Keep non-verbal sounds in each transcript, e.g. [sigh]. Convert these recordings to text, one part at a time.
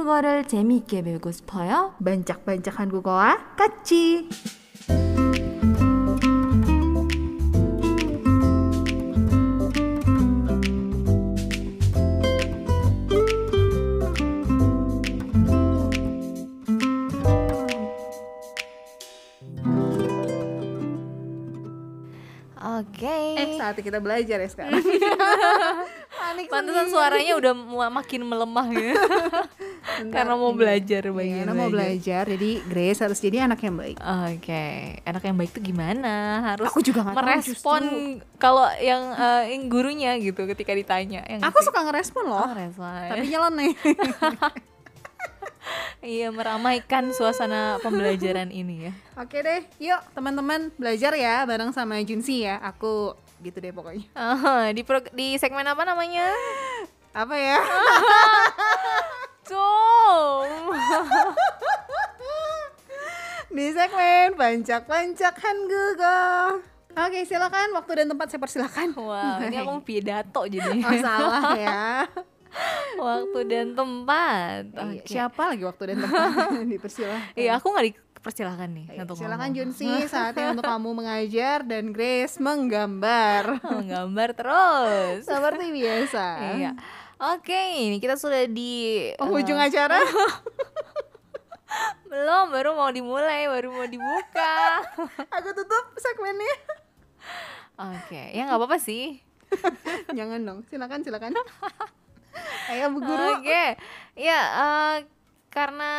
한국어를 재미있게 배우고 싶어요? 반짝반짝 한국어와 같이. Oke. Eh, saatnya kita belajar ya sekarang. [laughs] [laughs] Panik Pantesan sendiri. suaranya udah mu- makin melemah ya. [laughs] Bentar, Karena mau belajar Iya, bagian karena mau belajar. Jadi Grace harus jadi anak yang baik. Oke, anak yang baik tuh gimana? Harus Aku juga tahu, merespon kalau yang, eh, yang gurunya gitu ketika ditanya. ya nggak Aku suka ngerespon loh. Oh, respon. Tapi nyeleneh. [laughs] Iya, meramaikan suasana pembelajaran [laughs] ini ya. Oke deh, yuk teman-teman belajar ya bareng sama Junsi ya. Aku gitu deh pokoknya. Oh, di pro- di segmen apa namanya? Apa ya? [laughs] Com. [laughs] Di segmen pancak-pancak Hangugo. Oke, silakan waktu dan tempat saya persilakan. Wow, ini aku pidato jadi. Oh salah ya. [laughs] Waktu dan tempat. Iya, Oke. Siapa lagi waktu dan tempat [laughs] dipersilahkan? Iya, aku nggak dipersilakan nih Ayo, untuk silakan. Junsi, saatnya untuk kamu mengajar dan Grace menggambar. Menggambar terus. Seperti biasa. Iya. Oke, ini kita sudah di Penghujung eh, acara. [laughs] belum, baru mau dimulai, baru mau dibuka. [laughs] Aku tutup segmennya. Oke, ya nggak apa-apa sih. [laughs] Jangan dong, silakan silakan. Ayo Bu Guru. Oke, ya eh, karena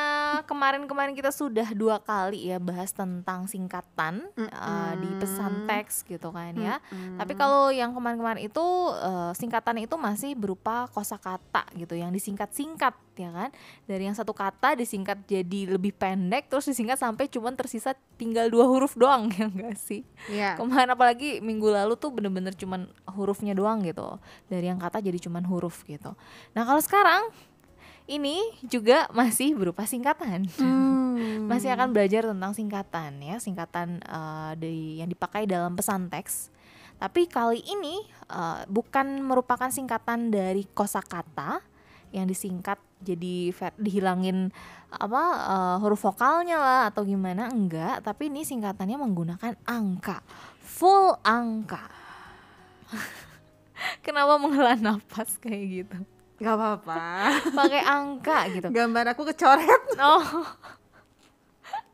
kemarin-kemarin kita sudah dua kali ya bahas tentang singkatan eh, di pesan teks gitu kan ya. Tapi kalau yang kemarin-kemarin itu eh, singkatan itu masih berupa kosakata gitu, yang disingkat-singkat ya kan. Dari yang satu kata disingkat jadi lebih pendek, terus disingkat sampai cuman tersisa tinggal dua huruf doang [laughs] ya enggak sih? Iya. Kemarin apalagi minggu lalu tuh bener-bener cuman hurufnya doang gitu Dari yang kata jadi cuman huruf gitu Nah kalau sekarang ini juga masih berupa singkatan. Hmm. [laughs] Masih akan belajar tentang singkatan ya Singkatan eh, di, yang dipakai dalam pesan teks. Tapi kali ini eh, bukan merupakan singkatan dari kosakata yang disingkat jadi ver- dihilangin apa eh, huruf vokalnya lah atau gimana enggak. Tapi ini singkatannya menggunakan angka full angka. [laughs] Kenapa menghela nafas kayak gitu Gak apa-apa. pakai angka gitu Gambar aku kecoret. oh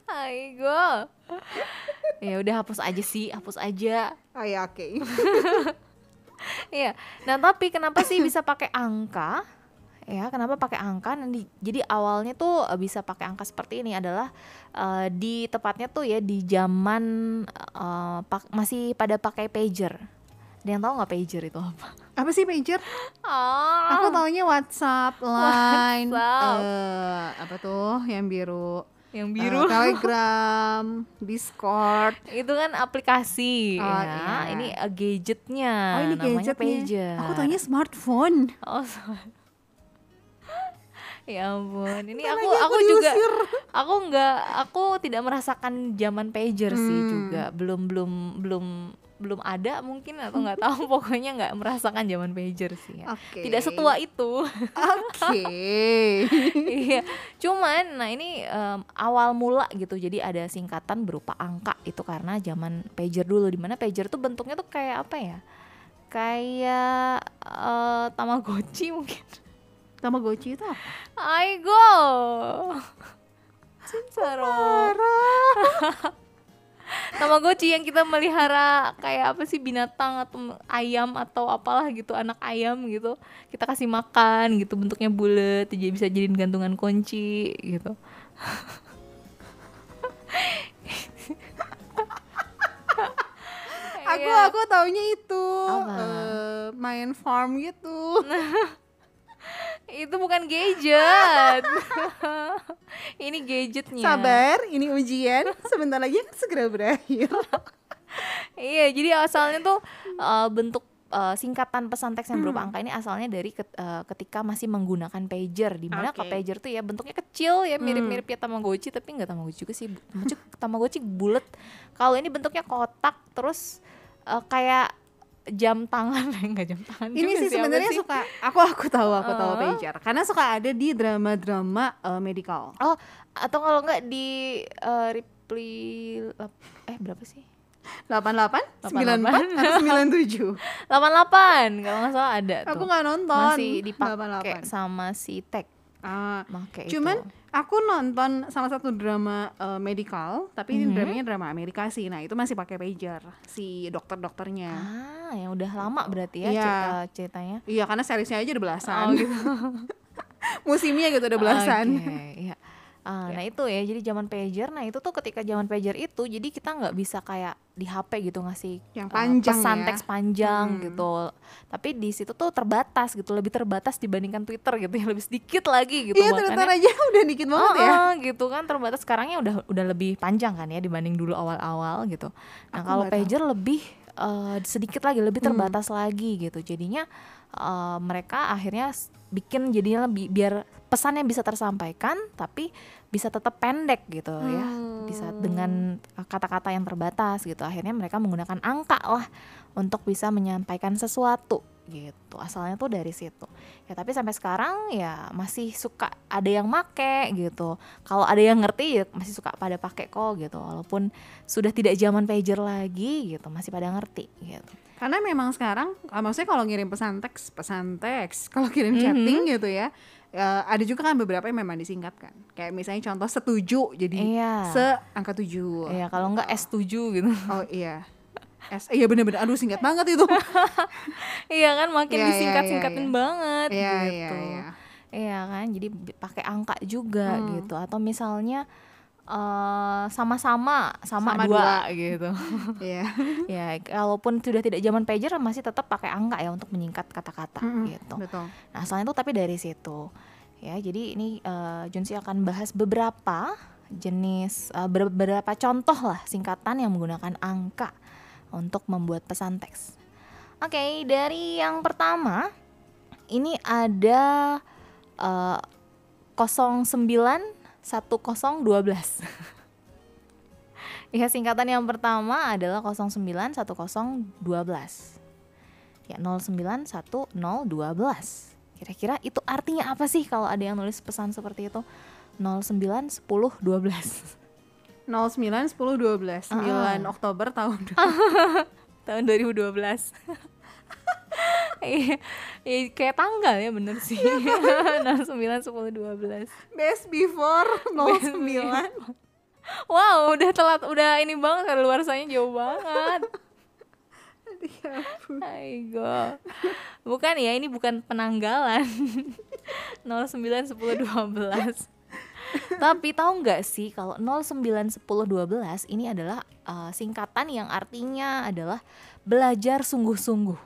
Aigo ya udah hapus aja sih hapus aja Oh ya oke. Iya. Nah, tapi kenapa sih bisa pakai angka? Ya, kenapa pakai angka? Nanti jadi awalnya tuh eh, bisa pakai angka seperti ini adalah eh, di tepatnya tuh ya di zaman eh, pak- masih pada pakai pager. Ada yang tahu nggak pager itu apa? Apa sih pager? Oh, Aku taunya WhatsApp, [laughs] Line, WhatsApp. eh, apa tuh yang biru? yang Eh, biru. Telegram, Discord. itu kan aplikasi Oh, ya. iya. Ini eh, gadgetnya. Oh ini namanya gadgetnya. pager. Aku taunya smartphone. Oh, sorry. [laughs] ya ampun. Ini aku aku, aku juga diusir. aku nggak aku tidak merasakan zaman pager sih Hmm. juga. Belum belum belum belum ada mungkin atau nggak tahu [laughs] pokoknya nggak merasakan zaman pager sih ya. Oke. Tidak setua itu. Oke. [laughs] Iya. Cuman nah ini em, awal mula gitu. Jadi ada singkatan berupa angka itu karena zaman pager dulu di mana pager tuh bentuknya tuh kayak apa ya? Kayak eh, Tamagotchi mungkin. Tamagotchi itu apa? Aigo. Saro. Parah. [laughs] Tamagotchi yang kita melihara kayak apa sih binatang atau ayam atau apalah gitu anak ayam gitu kita kasih makan gitu bentuknya bulat jadi bisa jadiin gantungan kunci gitu Aku Iya. aku taunya itu Apa? eh, main farm gitu. [laughs] itu bukan gadget [laughs] ini gadgetnya Sabar, ini ujian. Sebentar lagi akan segera berakhir. [laughs] Iya, jadi asalnya tuh uh, bentuk uh, singkatan pesan teks yang Hmm. berupa angka ini asalnya dari ket- uh, ketika masih menggunakan pager. Di mana kalau pager tuh ya bentuknya kecil ya Hmm. mirip-mirip ya Tamagotchi tapi nggak Tamagotchi juga sih. Tamagotchi bulat. Kalau ini bentuknya kotak terus uh, kayak jam tangan [laughs] enggak jam tangan Ini sih sebenarnya suka aku aku tahu aku tahu Uh. pager karena suka ada di drama-drama eh, medical. Oh, atau kalau enggak di reply lap- eh berapa sih? 88, 88. 94 atau 97. 88 [laughs] kalau nggak salah ada aku tuh. nggak nonton. Masih dipakai 88. sama si Tech Ah, make cuman itu. Aku nonton salah satu drama eh, medical, tapi ini Mhm. dramanya drama Amerika sih. Nah, itu masih pakai pager si dokter-dokternya. Ah, yang udah lama berarti ya Iya. cerita ceritanya. Iya, karena seriesnya aja udah belasan. Oh, gitu. [laughs] Musimnya gitu udah belasan. Oke, iya. Ah, Nah itu ya, jadi zaman pager. Nah itu tuh ketika zaman pager itu, jadi kita nggak bisa kayak di HP gitu ngasih Yang uh, panjang pesan ya. teks panjang Hmm. gitu. Tapi di situ tuh terbatas gitu, lebih terbatas dibandingkan Twitter gitu ya, lebih sedikit lagi gitu. Iya, Twitter ya. aja [laughs] udah dikit banget ya. Oh, gitu kan terbatas sekarangnya udah udah lebih panjang kan ya dibanding dulu awal-awal gitu. Nah, Aku kalau nggak tahu. pager lebih eh, sedikit lagi, lebih Hmm. terbatas lagi gitu. Jadinya eh, mereka akhirnya bikin jadinya lebih biar pesannya bisa tersampaikan tapi bisa tetap pendek gitu ya. Bisa Hmm. dengan eh, kata-kata yang terbatas gitu. Akhirnya mereka menggunakan angka lah untuk bisa menyampaikan sesuatu gitu. Asalnya tuh dari situ. Ya tapi sampai sekarang ya masih suka ada yang make gitu. Kalau ada yang ngerti ya masih suka pada pakai kok gitu. Walaupun sudah tidak zaman pager lagi gitu, masih pada ngerti gitu. Karena memang sekarang, ah, maksudnya kalau ngirim pesan teks, pesan teks, kalau kirim Mhm. chatting gitu ya, eh, ada juga kan beberapa yang memang disingkatkan. Kayak misalnya contoh setuju, jadi Iya. se angka tujuh. Iya, kalau enggak S7 gitu. Oh iya. S, iya bener-bener, aduh singkat banget itu. [laughs] iya kan makin Iya, iya, disingkat-singkatin iya, iya. banget Iya, gitu. iya, iya. Iya kan, jadi pakai angka juga Hmm. gitu. Atau misalnya eh, sama-sama sama, Sama dua, gitu. [laughs] Iya. [laughs] ya, kalaupun sudah tidak zaman pager masih tetap pakai angka ya untuk menyingkat kata-kata Mm-mm, gitu. Betul. Nah, asalnya itu tapi dari situ. Ya, jadi ini eh, Junsi akan bahas beberapa jenis ber- beberapa contoh lah singkatan yang menggunakan angka untuk membuat pesan teks. Oke, dari yang pertama ini ada eh, 09 1012. ya, singkatan yang pertama adalah 09 1012. Ya, 091012. Kira-kira itu artinya apa sih kalau ada yang nulis pesan seperti itu? 09 10 12 09 10 12 9 Ah. Oktober tahun [laughs] tahun 2012. Iya, kayak tanggal ya bener sih. 09 10 12. best before 09 Wow, udah telat, udah ini banget kan luar sana jauh banget. [laughs] Ya. Aigo. Bukan ya, ini bukan penanggalan. 09 10 12. Tapi tahu nggak sih kalau 09 10 12 ini adalah uh, singkatan yang artinya adalah belajar sungguh-sungguh,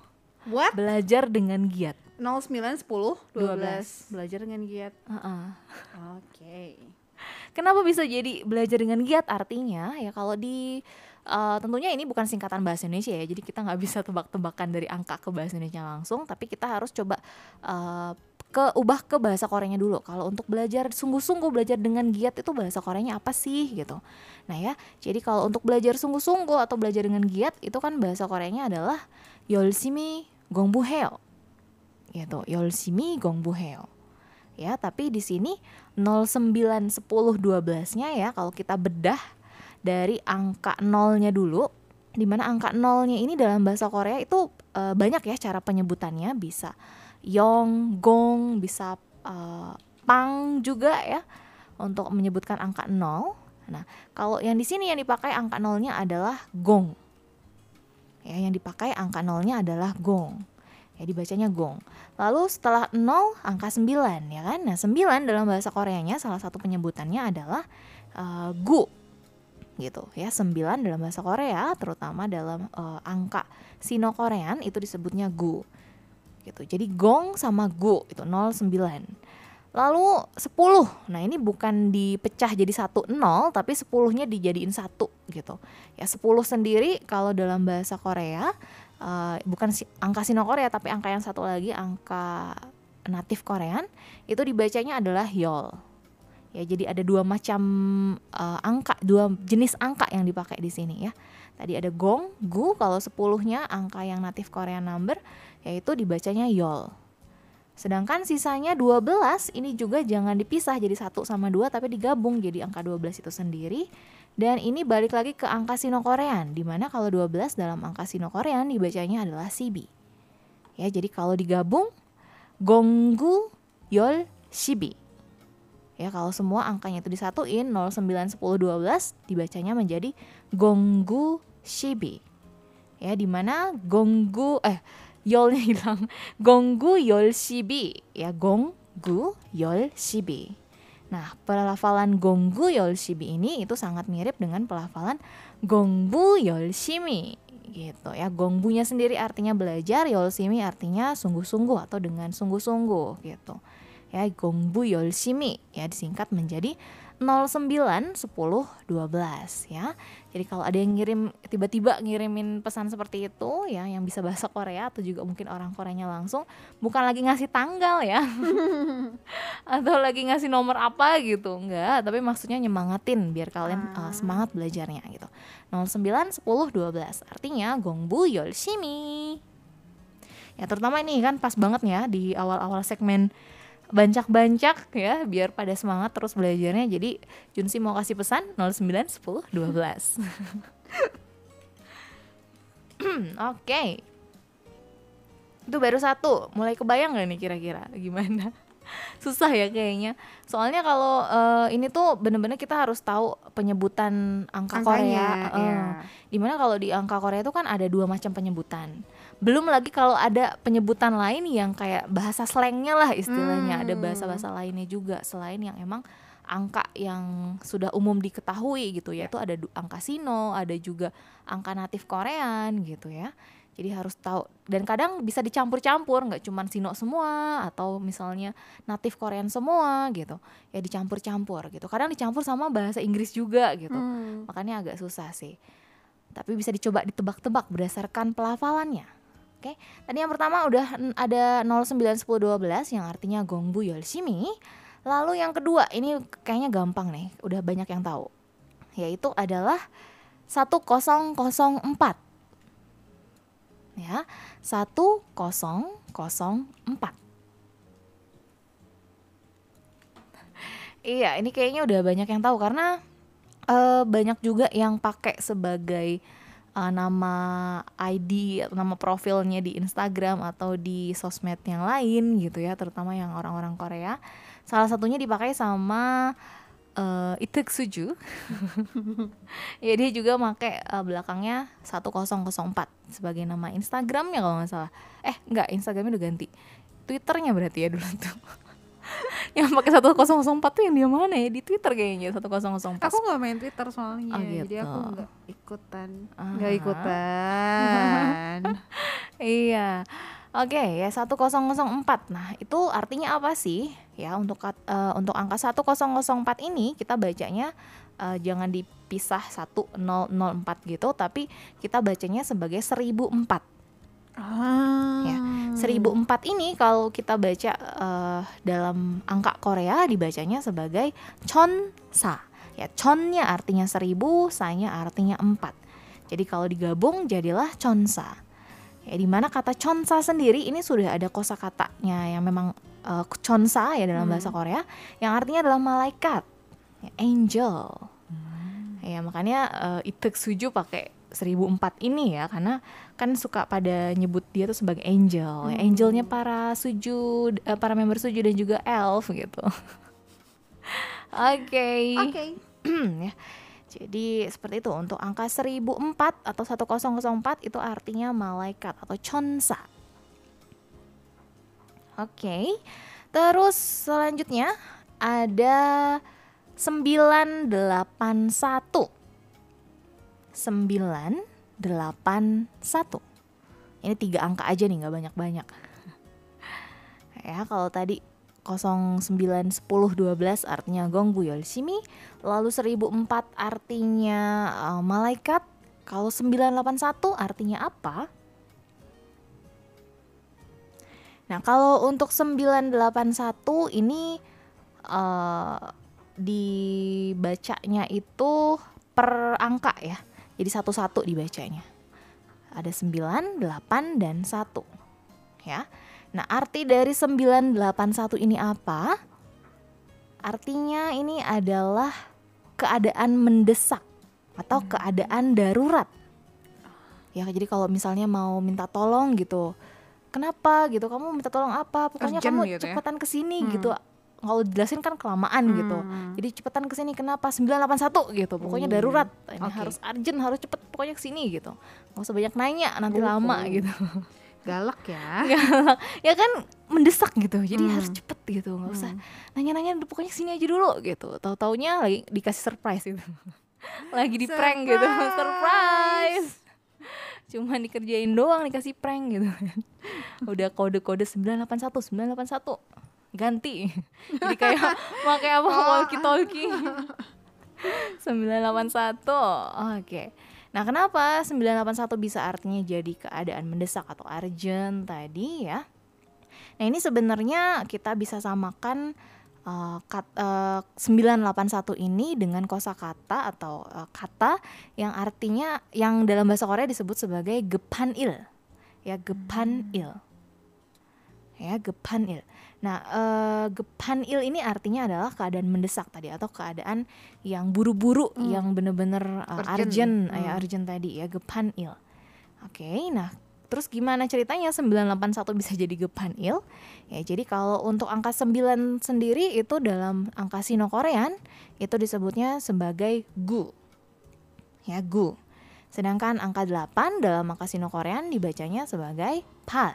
What? belajar dengan giat. 09 10 12 belajar dengan giat. Heeh. Oke. Kenapa bisa jadi belajar dengan giat? Artinya ya kalau di uh, tentunya ini bukan singkatan bahasa Indonesia ya, jadi kita nggak bisa tebak-tebakan dari angka ke bahasa Indonesia langsung, tapi kita harus coba uh, ke ubah ke bahasa Koreanya dulu. Kalau untuk belajar sungguh-sungguh belajar dengan giat itu bahasa Koreanya apa sih gitu. Nah ya, jadi kalau untuk belajar sungguh-sungguh atau belajar dengan giat itu kan bahasa Koreanya adalah 열심히 공부해요. Gitu, 열심히 공부해요. Ya, tapi di sini 09 10 12-nya ya kalau kita bedah dari angka nolnya dulu di mana angka nolnya ini dalam bahasa Korea itu eh, banyak ya cara penyebutannya bisa yong, gong, bisa eh, pang juga ya untuk menyebutkan angka nol. Nah, kalau yang di sini yang dipakai angka nolnya adalah gong. Ya, yang dipakai angka nolnya adalah gong. Ya, dibacanya gong. Lalu setelah 0 angka 9 ya kan. Nah, 9 dalam bahasa Koreanya salah satu penyebutannya adalah eh, gu. Gitu ya. 9 dalam bahasa Korea terutama dalam eh, angka Sino Korean itu disebutnya gu. Gitu. Jadi gong sama gu itu 09. Lalu 10. Nah, ini bukan dipecah jadi 1 0 tapi 10-nya dijadiin satu gitu. Ya 10 sendiri kalau dalam bahasa Korea eh, bukan si- angka Sino Korea tapi angka yang satu lagi angka natif Korean itu dibacanya adalah yol. Ya, jadi ada dua macam uh, angka, dua jenis angka yang dipakai di sini ya. Tadi ada gong, gu, kalau sepuluhnya angka yang native Korean number yaitu dibacanya yol. Sedangkan sisanya 12 ini juga jangan dipisah jadi satu sama dua tapi digabung jadi angka 12 itu sendiri. Dan ini balik lagi ke angka Sino-Korean di mana kalau 12 dalam angka Sino-Korean dibacanya adalah sibi. Ya, jadi kalau digabung gonggu yol shibi. Ya, kalau semua angkanya itu disatuin 0, 9, 10, 12 dibacanya menjadi gonggu shibi. Ya, di mana gonggu eh yolnya hilang. Gonggu yol shibi. Ya, gonggu yol shibi. Nah, pelafalan gonggu yol shibi ini itu sangat mirip dengan pelafalan gongbu yol shimi gitu ya. Gongbunya sendiri artinya belajar, yol shimi artinya sungguh-sungguh atau dengan sungguh-sungguh gitu ya gongbu yolshimi ya disingkat menjadi 09 10 12 ya. Jadi kalau ada yang ngirim tiba-tiba ngirimin pesan seperti itu ya yang bisa bahasa Korea atau juga mungkin orang Koreanya langsung bukan lagi ngasih tanggal ya. [laughs] atau lagi ngasih nomor apa gitu. Enggak, tapi maksudnya nyemangatin biar kalian uh, semangat belajarnya gitu. 09 10 12 artinya gongbu yolshimi. Ya terutama ini kan pas banget ya di awal-awal segmen bancak-bancak ya biar pada semangat terus belajarnya. Jadi Junsi mau kasih pesan 09 10 12. Oke. Okay. Itu baru satu. Mulai kebayang gak nih kira-kira gimana? [laughs] Susah ya kayaknya. Soalnya kalau uh, ini tuh bener-bener kita harus tahu penyebutan angka Angkanya, Korea. Uh, iya. Di mana kalau di angka Korea itu kan ada dua macam penyebutan belum lagi kalau ada penyebutan lain yang kayak bahasa slangnya lah istilahnya. Hmm. ada bahasa-bahasa lainnya juga selain yang emang angka yang sudah umum diketahui gitu ya. itu ada angka Sino ada juga angka natif Korean gitu ya. Jadi harus tahu dan kadang bisa dicampur-campur nggak cuma Sino semua atau misalnya natif Korean semua gitu. Ya dicampur-campur gitu. Kadang dicampur sama bahasa Inggris juga gitu. Hmm. makanya agak susah sih. Tapi bisa dicoba ditebak-tebak berdasarkan pelafalannya Oke, tadi yang pertama udah ada 0, 9, 10, 12 yang artinya gongbu yolshimi. Lalu yang kedua, ini kayaknya gampang nih, udah banyak yang tahu. Yaitu adalah 1004. Ya, 1004. Iya, ini kayaknya udah banyak yang tahu karena uh, banyak juga yang pakai sebagai uh, nama ID atau nama profilnya di Instagram atau di sosmed yang lain gitu ya, terutama yang orang-orang Korea. Salah satunya dipakai sama uh, Itek Suju. [laughs] ya dia juga pakai uh, belakangnya 1004 sebagai nama Instagramnya kalau nggak salah. Eh, nggak, Instagramnya udah ganti. Twitternya berarti ya dulu tuh. [laughs] yang pakai 1004 tuh yang dia mana ya di Twitter kayaknya 1004 aku nggak main Twitter soalnya oh, gitu. jadi aku nggak ikutan nggak uh -huh. ikutan [laughs] iya Oke okay, ya 1004. Nah, itu artinya apa sih? Ya, untuk uh, untuk angka 1004 ini kita bacanya uh, jangan dipisah 1004 gitu, tapi kita bacanya sebagai 1004. Ah. Ya. 1004 ini kalau kita baca uh, dalam angka Korea dibacanya sebagai chonsa. Ya, chonnya artinya 1000, sa-nya artinya 4. Jadi kalau digabung jadilah chonsa. Ya, di mana kata chonsa sendiri ini sudah ada kosakatanya yang memang uh, chonsa ya dalam hmm. bahasa Korea yang artinya adalah malaikat, ya, angel. Hmm. Ya, makanya uh, Itek Suju pakai 1004 ini ya karena kan suka pada nyebut dia tuh sebagai angel. Hmm. Angelnya para sujud, uh, para member sujud dan juga elf gitu. [laughs] Oke. Oke. [clears throat] ya. Jadi seperti itu untuk angka 1004 atau 1004 itu artinya malaikat atau chonsa. Oke. Okay. Terus selanjutnya ada 981 981 ini tiga angka aja nih nggak banyak-banyak. [laughs] Ya kalau tadi 09 10 12 artinya gongbu yolshimi lalu 1004 artinya uh, malaikat. Kalau 981 artinya apa? Nah, kalau untuk 981 ini uh, dibacanya itu per angka ya. Jadi satu-satu dibacanya. Ada 9, 8 dan 1. Ya. Nah, arti dari 981 ini apa? Artinya ini adalah keadaan mendesak atau keadaan darurat. Ya, jadi kalau misalnya mau minta tolong gitu. Kenapa gitu? Kamu minta tolong apa? Pokoknya Urgent kamu gitu ya? cepetan ke sini Hmm. gitu. Kalau jelasin kan kelamaan gitu. Hmm. Jadi cepetan ke sini kenapa? 981 gitu. Pokoknya Oh, darurat. Ini oke. harus urgent, harus cepet pokoknya ke sini gitu. Nggak usah banyak nanya, nanti Oh, lama oh. gitu. Galak ya. [laughs] ya kan mendesak gitu. Jadi Hmm. harus cepet gitu. Nggak usah nanya-nanya pokoknya sini aja dulu gitu. Tahu-taunya lagi dikasih surprise gitu. [laughs] lagi di prank gitu. Surprise. Cuman dikerjain doang dikasih prank gitu. [laughs] Udah kode-kode 981 981 ganti. [laughs] Jadi kayak [laughs] pakai apa walkie talkie. 981. Oke. Nah, kenapa 981 bisa artinya jadi keadaan mendesak atau urgent tadi ya? Nah, ini sebenarnya kita bisa samakan uh, kat, uh, 981 ini dengan kosakata atau uh, kata yang artinya yang dalam bahasa Korea disebut sebagai gepanil. Ya, gepanil. Ya, gepanil. Nah, eh, gepanil ini artinya adalah keadaan mendesak tadi atau keadaan yang buru-buru, yang bener-bener uh, Urgent. urgent, ya urgent tadi ya gepanil. Oke, nah terus gimana ceritanya 981 bisa jadi gepanil? Ya, jadi kalau untuk angka 9 sendiri itu dalam angka Sino-Korean itu disebutnya sebagai gu. Ya, gu. Sedangkan angka 8 dalam angka Sino-Korean dibacanya sebagai pal.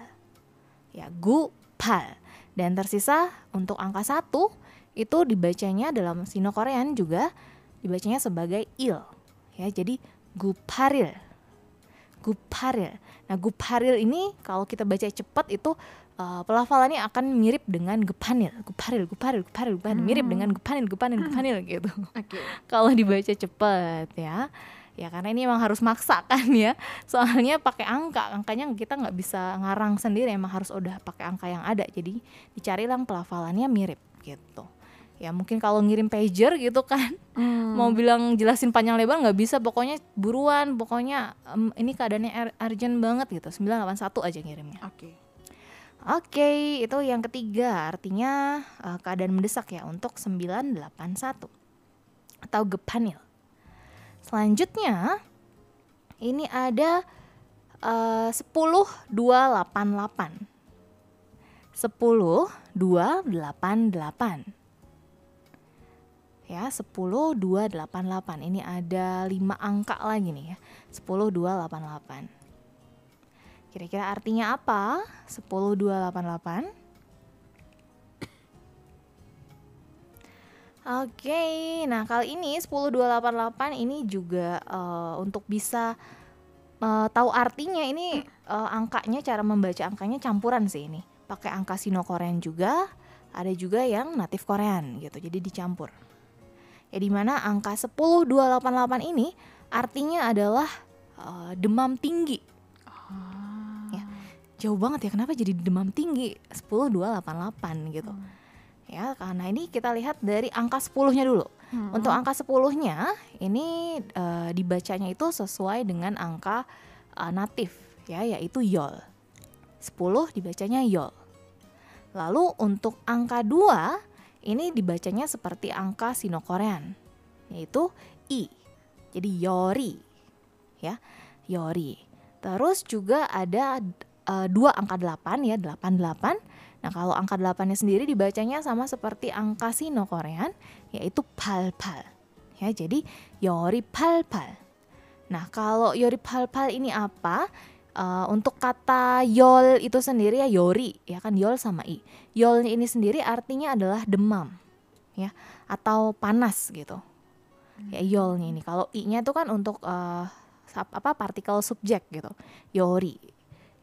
Ya, gu pal. Dan tersisa untuk angka 1 itu dibacanya dalam Sino-Korean juga dibacanya sebagai il. Ya, jadi guparil. Guparil. Nah, guparil ini kalau kita baca cepat itu uh, pelafalannya akan mirip dengan gepanil. Guparil, guparil, guparil, guparil. Mirip dengan gepanil, gepanil, gepanil [laughs] gitu Oke. kalau dibaca cepet ya ya karena ini emang harus maksa [laughs] kan ya. Soalnya pakai angka angkanya kita nggak bisa ngarang sendiri emang harus udah pakai angka yang ada. Jadi dicari lang pelafalannya mirip gitu. Ya mungkin kalau ngirim pager gitu kan Hmm. mau bilang jelasin panjang lebar nggak bisa pokoknya buruan pokoknya em, ini keadaannya ur- urgent banget gitu. 981 aja ngirimnya. Oke. Oke, itu yang ketiga. Artinya eh, keadaan mendesak ya untuk 981 atau gepanil. Selanjutnya ini ada eh, 10 288. 10 288. Ya, 10 288. Ini ada 5 angka lagi nih ya. 10 288. Kira-kira artinya apa? 10288. Oke, nah kali ini 10288 ini juga eh, untuk bisa eh, tahu artinya ini eh, angkanya cara membaca angkanya campuran sih ini. Pakai angka Sino Korean juga, ada juga yang natif Korean gitu. Jadi dicampur. Ya di mana angka 10288 ini artinya adalah eh, demam tinggi Ya, jauh banget ya kenapa jadi demam tinggi 10288 gitu ya karena ini kita lihat dari angka 10-nya dulu. Untuk angka 10-nya ini eh, dibacanya itu sesuai dengan angka eh, natif ya yaitu yol. 10 dibacanya yol. Lalu untuk angka 2 ini dibacanya seperti angka Sino-Korean yaitu i jadi yori ya yori. Terus juga ada eh, dua angka 8 ya, 88. Nah, kalau angka 8-nya sendiri dibacanya sama seperti angka Sino-Korean yaitu pal-pal. Ya, jadi yori pal-pal. Nah, kalau yori pal-pal ini apa? Eh, untuk kata yol itu sendiri ya yori, ya kan yol sama i. Yolnya ini sendiri artinya adalah demam. Ya, atau panas gitu. Ya yolnya ini. Kalau i-nya itu kan untuk sap- apa partikel subjek gitu yori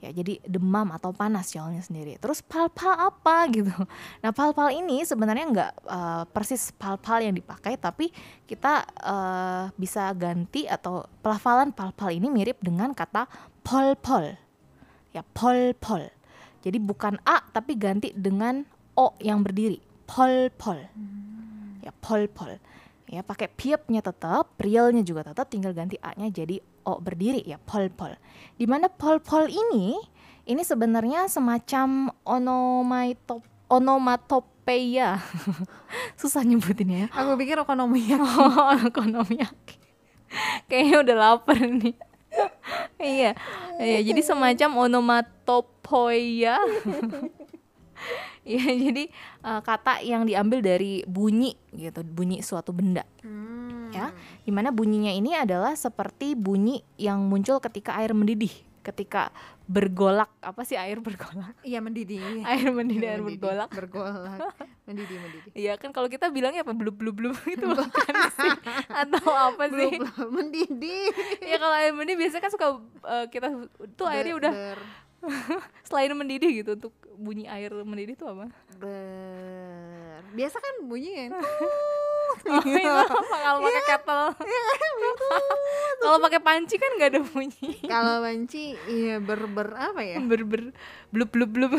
ya jadi demam atau panas yolnya sendiri. Terus pal-pal apa [laughs] gitu? Nah pal-pal ini sebenarnya nggak eh, persis pal-pal yang dipakai tapi kita eh, bisa ganti atau pelafalan pal-pal ini mirip dengan kata pol-pol. Ya pol-pol. Jadi bukan a tapi ganti dengan o yang berdiri. Pol-pol. Ya pol pol ya pakai piepnya tetap realnya juga tetap tinggal ganti a-nya jadi o berdiri ya pol pol. Di mana pol pol ini ini sebenarnya semacam onomatop onomatopeia. [laughs] Susah nyebutinnya ya. Aku pikir okonomiyaki. [laughs] oh okonomiyaki. [laughs] Kayaknya udah lapar nih. Iya iya jadi semacam onomatopoeia Iya, [laughs] jadi eh, kata yang diambil dari bunyi gitu, bunyi suatu benda Hmm. ya. Di mana bunyinya ini adalah seperti bunyi yang muncul ketika air mendidih, ketika bergolak apa sih air bergolak? Iya mendidih. [laughs] Air mendidih, air Mendidih, bergolak. Bergolak. Mendidih, mendidih. Iya kan kalau kita bilangnya apa blub blub blub [laughs] itu bukan sih atau apa sih? Belum mendidih. Ya kalau air mendidih biasanya kan suka eh, kita tuh airnya udah ber- [laughs] selain mendidih gitu untuk bunyi air mendidih itu apa? ber biasa kan bunyi kan [laughs] Oh itu apa kalau pakai kettle? kalau pakai panci kan nggak ada bunyi. kalau banci iya ber ber apa ya Ber ber blub blub blub. [laughs]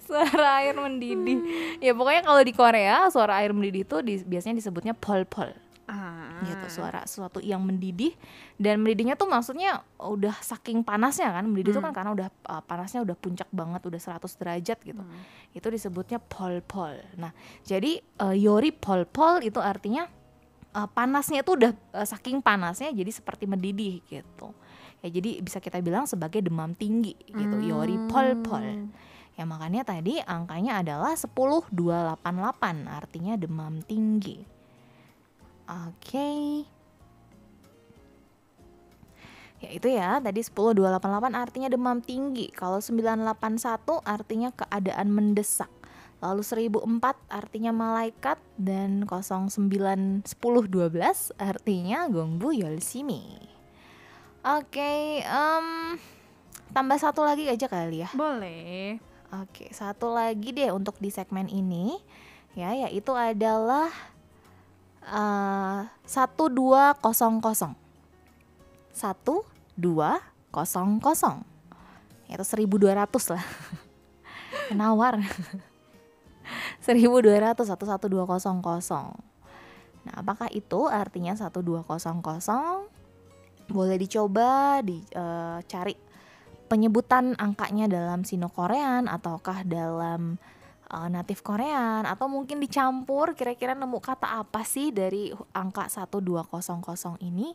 suara air mendidih. Ya pokoknya kalau di Korea suara air mendidih itu di- biasanya disebutnya pol pol. ah gitu suara sesuatu yang mendidih. Dan mendidihnya tuh maksudnya udah saking panasnya kan mendidih itu kan karena udah uh, panasnya udah puncak banget udah 100 derajat gitu. Itu disebutnya pol pol nah jadi uh, yori pol pol itu artinya uh, panasnya itu udah uh, saking panasnya jadi seperti mendidih gitu. Ya jadi bisa kita bilang sebagai demam tinggi gitu yori pol pol ya makanya tadi angkanya adalah 10288 artinya demam tinggi Oke. Ya itu ya, tadi 10288 artinya demam tinggi. Kalau 981 artinya keadaan mendesak. Lalu 1004 artinya malaikat dan 091012 artinya gongbu yolsimi. Oke, em, tambah satu lagi aja kali ya. boleh Oke, satu lagi deh untuk di segmen ini ya, yaitu adalah satu dua kosong kosong, satu dua kosong kosong, seribu dua ratus lah, [laughs] penawar, [laughs] seribu dua ratus satu satu dua kosong kosong. Nah, apakah itu artinya satu dua kosong kosong? Boleh dicoba dicari penyebutan angkanya dalam Sino-Korean ataukah dalam uh, natif Korean atau mungkin dicampur kira-kira nemu kata apa sih dari angka 1200 ini?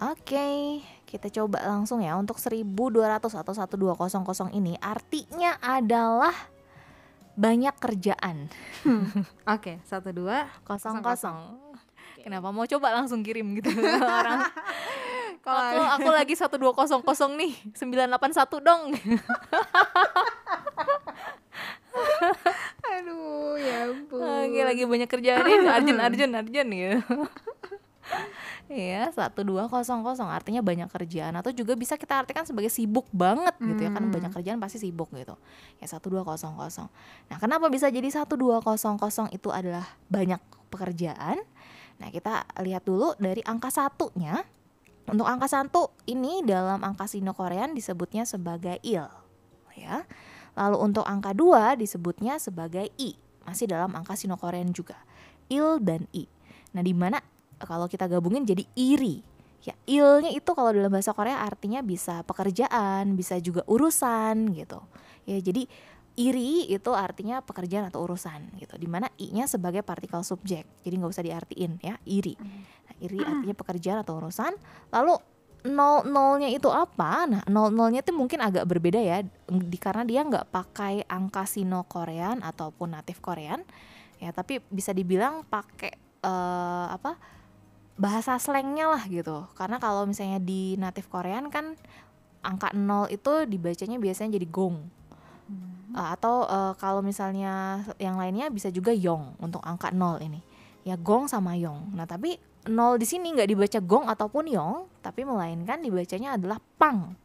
Oke, kita coba langsung ya untuk 1200 atau 1200 ini artinya adalah banyak kerjaan. oke satu dua Kosong kosong. Kenapa mau coba langsung kirim gitu [laughs] orang kalau aku aku lagi 1200 nih 981 dong [laughs] aduh ya ampun Oke lagi banyak kerjaan nih [clears throat] Arjun Arjun Arjun gitu [laughs] Iya, 1200 artinya banyak kerjaan atau juga bisa kita artikan sebagai sibuk banget gitu ya kan banyak kerjaan pasti sibuk gitu. Ya 1200. Nah, kenapa bisa jadi 1200 itu adalah banyak pekerjaan? Nah, kita lihat dulu dari angka satunya. Untuk angka satu ini dalam angka Sino-Korean disebutnya sebagai il, ya. Lalu untuk angka dua disebutnya sebagai i, masih dalam angka Sino-Korean juga. Il dan i. Nah, di mana kalau kita gabungin jadi iri. Ya, ilnya itu kalau dalam bahasa Korea artinya bisa pekerjaan, bisa juga urusan gitu. Ya, jadi iri itu artinya pekerjaan atau urusan gitu. Di mana i-nya sebagai partikel subjek. Jadi nggak usah diartiin ya, iri. Nah, iri artinya pekerjaan atau urusan. Lalu nol nolnya itu apa? Nah, nol nolnya itu mungkin agak berbeda ya, di karena dia nggak pakai angka Sino Korean ataupun natif Korean, ya tapi bisa dibilang pakai eh, apa bahasa slangnya lah gitu. Karena kalau misalnya di natif Korean kan angka nol itu dibacanya biasanya jadi gong. Eh, atau eh, kalau misalnya yang lainnya bisa juga yong untuk angka nol ini. Ya gong sama yong. Nah tapi nol di sini nggak dibaca gong ataupun yong, tapi melainkan dibacanya adalah pang.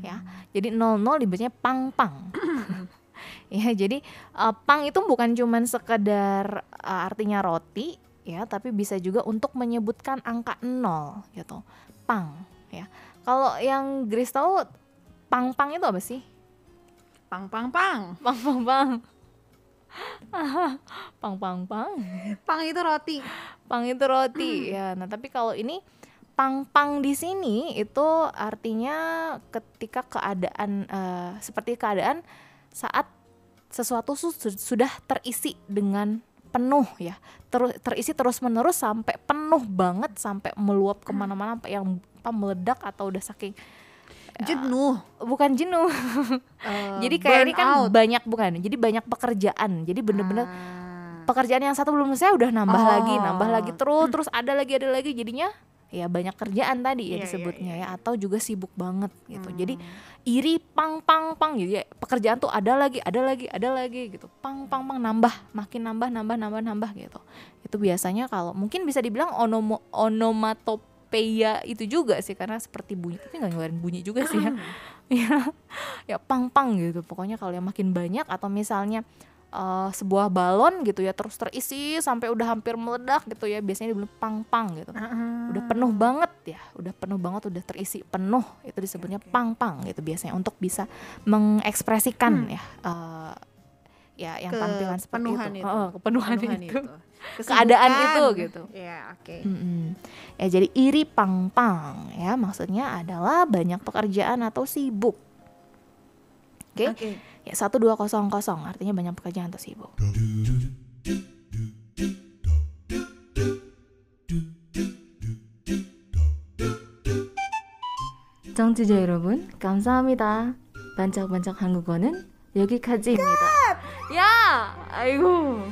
Ya, jadi nol nol dibacanya pang pang. [coughs] ya jadi eh, pang itu bukan cuman sekedar eh, artinya roti ya, tapi bisa juga untuk menyebutkan angka nol gitu. Pang ya. Kalau yang Grace tahu pang pang itu apa sih? Pang pang pang. Pang pang pang. [laughs] pang pang pang. Pang itu roti. Pang itu roti [clears throat] ya. Nah, tapi kalau ini pang-pang di sini itu artinya ketika keadaan eh, seperti keadaan saat sesuatu su- su- sudah terisi dengan penuh ya terus terisi terus menerus sampai penuh banget sampai meluap ke mana-mana sampai yang apa meledak atau udah saking Jenuh. bukan jenuh. [laughs] Eh, jadi kayak ini kan burnout. banyak bukan. Jadi banyak pekerjaan. Jadi bener-bener Ah. pekerjaan yang satu belum selesai udah nambah Oh. lagi nambah lagi terus terus ada lagi ada lagi. Jadinya ya banyak kerjaan tadi ya Iya, iya, disebutnya iya, ya. atau juga sibuk banget gitu. Jadi Hmm. iri pang pang pang. Gitu ya pekerjaan tuh ada lagi ada lagi ada lagi gitu. Pang pang pang nambah. Makin nambah nambah nambah nambah gitu. Itu biasanya kalau mungkin bisa dibilang onomo onomatopeia itu juga sih karena seperti bunyi tapi nggak ngeluarin bunyi juga sih ya [laughs] ya ya pang pang gitu pokoknya kalau yang makin banyak atau misalnya eh, sebuah balon gitu ya terus terisi sampai udah hampir meledak gitu ya biasanya dibilang pang pang gitu Ah. udah penuh banget ya udah penuh banget udah terisi penuh itu disebutnya oke. pang pang gitu biasanya untuk bisa mengekspresikan ya eh, ya yang tampilan seperti itu, Kepenuhan itu. Heeh, kepenuhan, Penuhan itu, Kesibukan. [laughs] Keadaan itu, gitu. Ya, oke. Mm-mm. ya jadi iri pang pang ya maksudnya adalah banyak pekerjaan atau sibuk oke Oke. ya satu dua kosong kosong artinya banyak pekerjaan atau sibuk 청취자 여러분, 감사합니다. 반짝반짝 한국어는 여기까지입니다. 야! 아이고.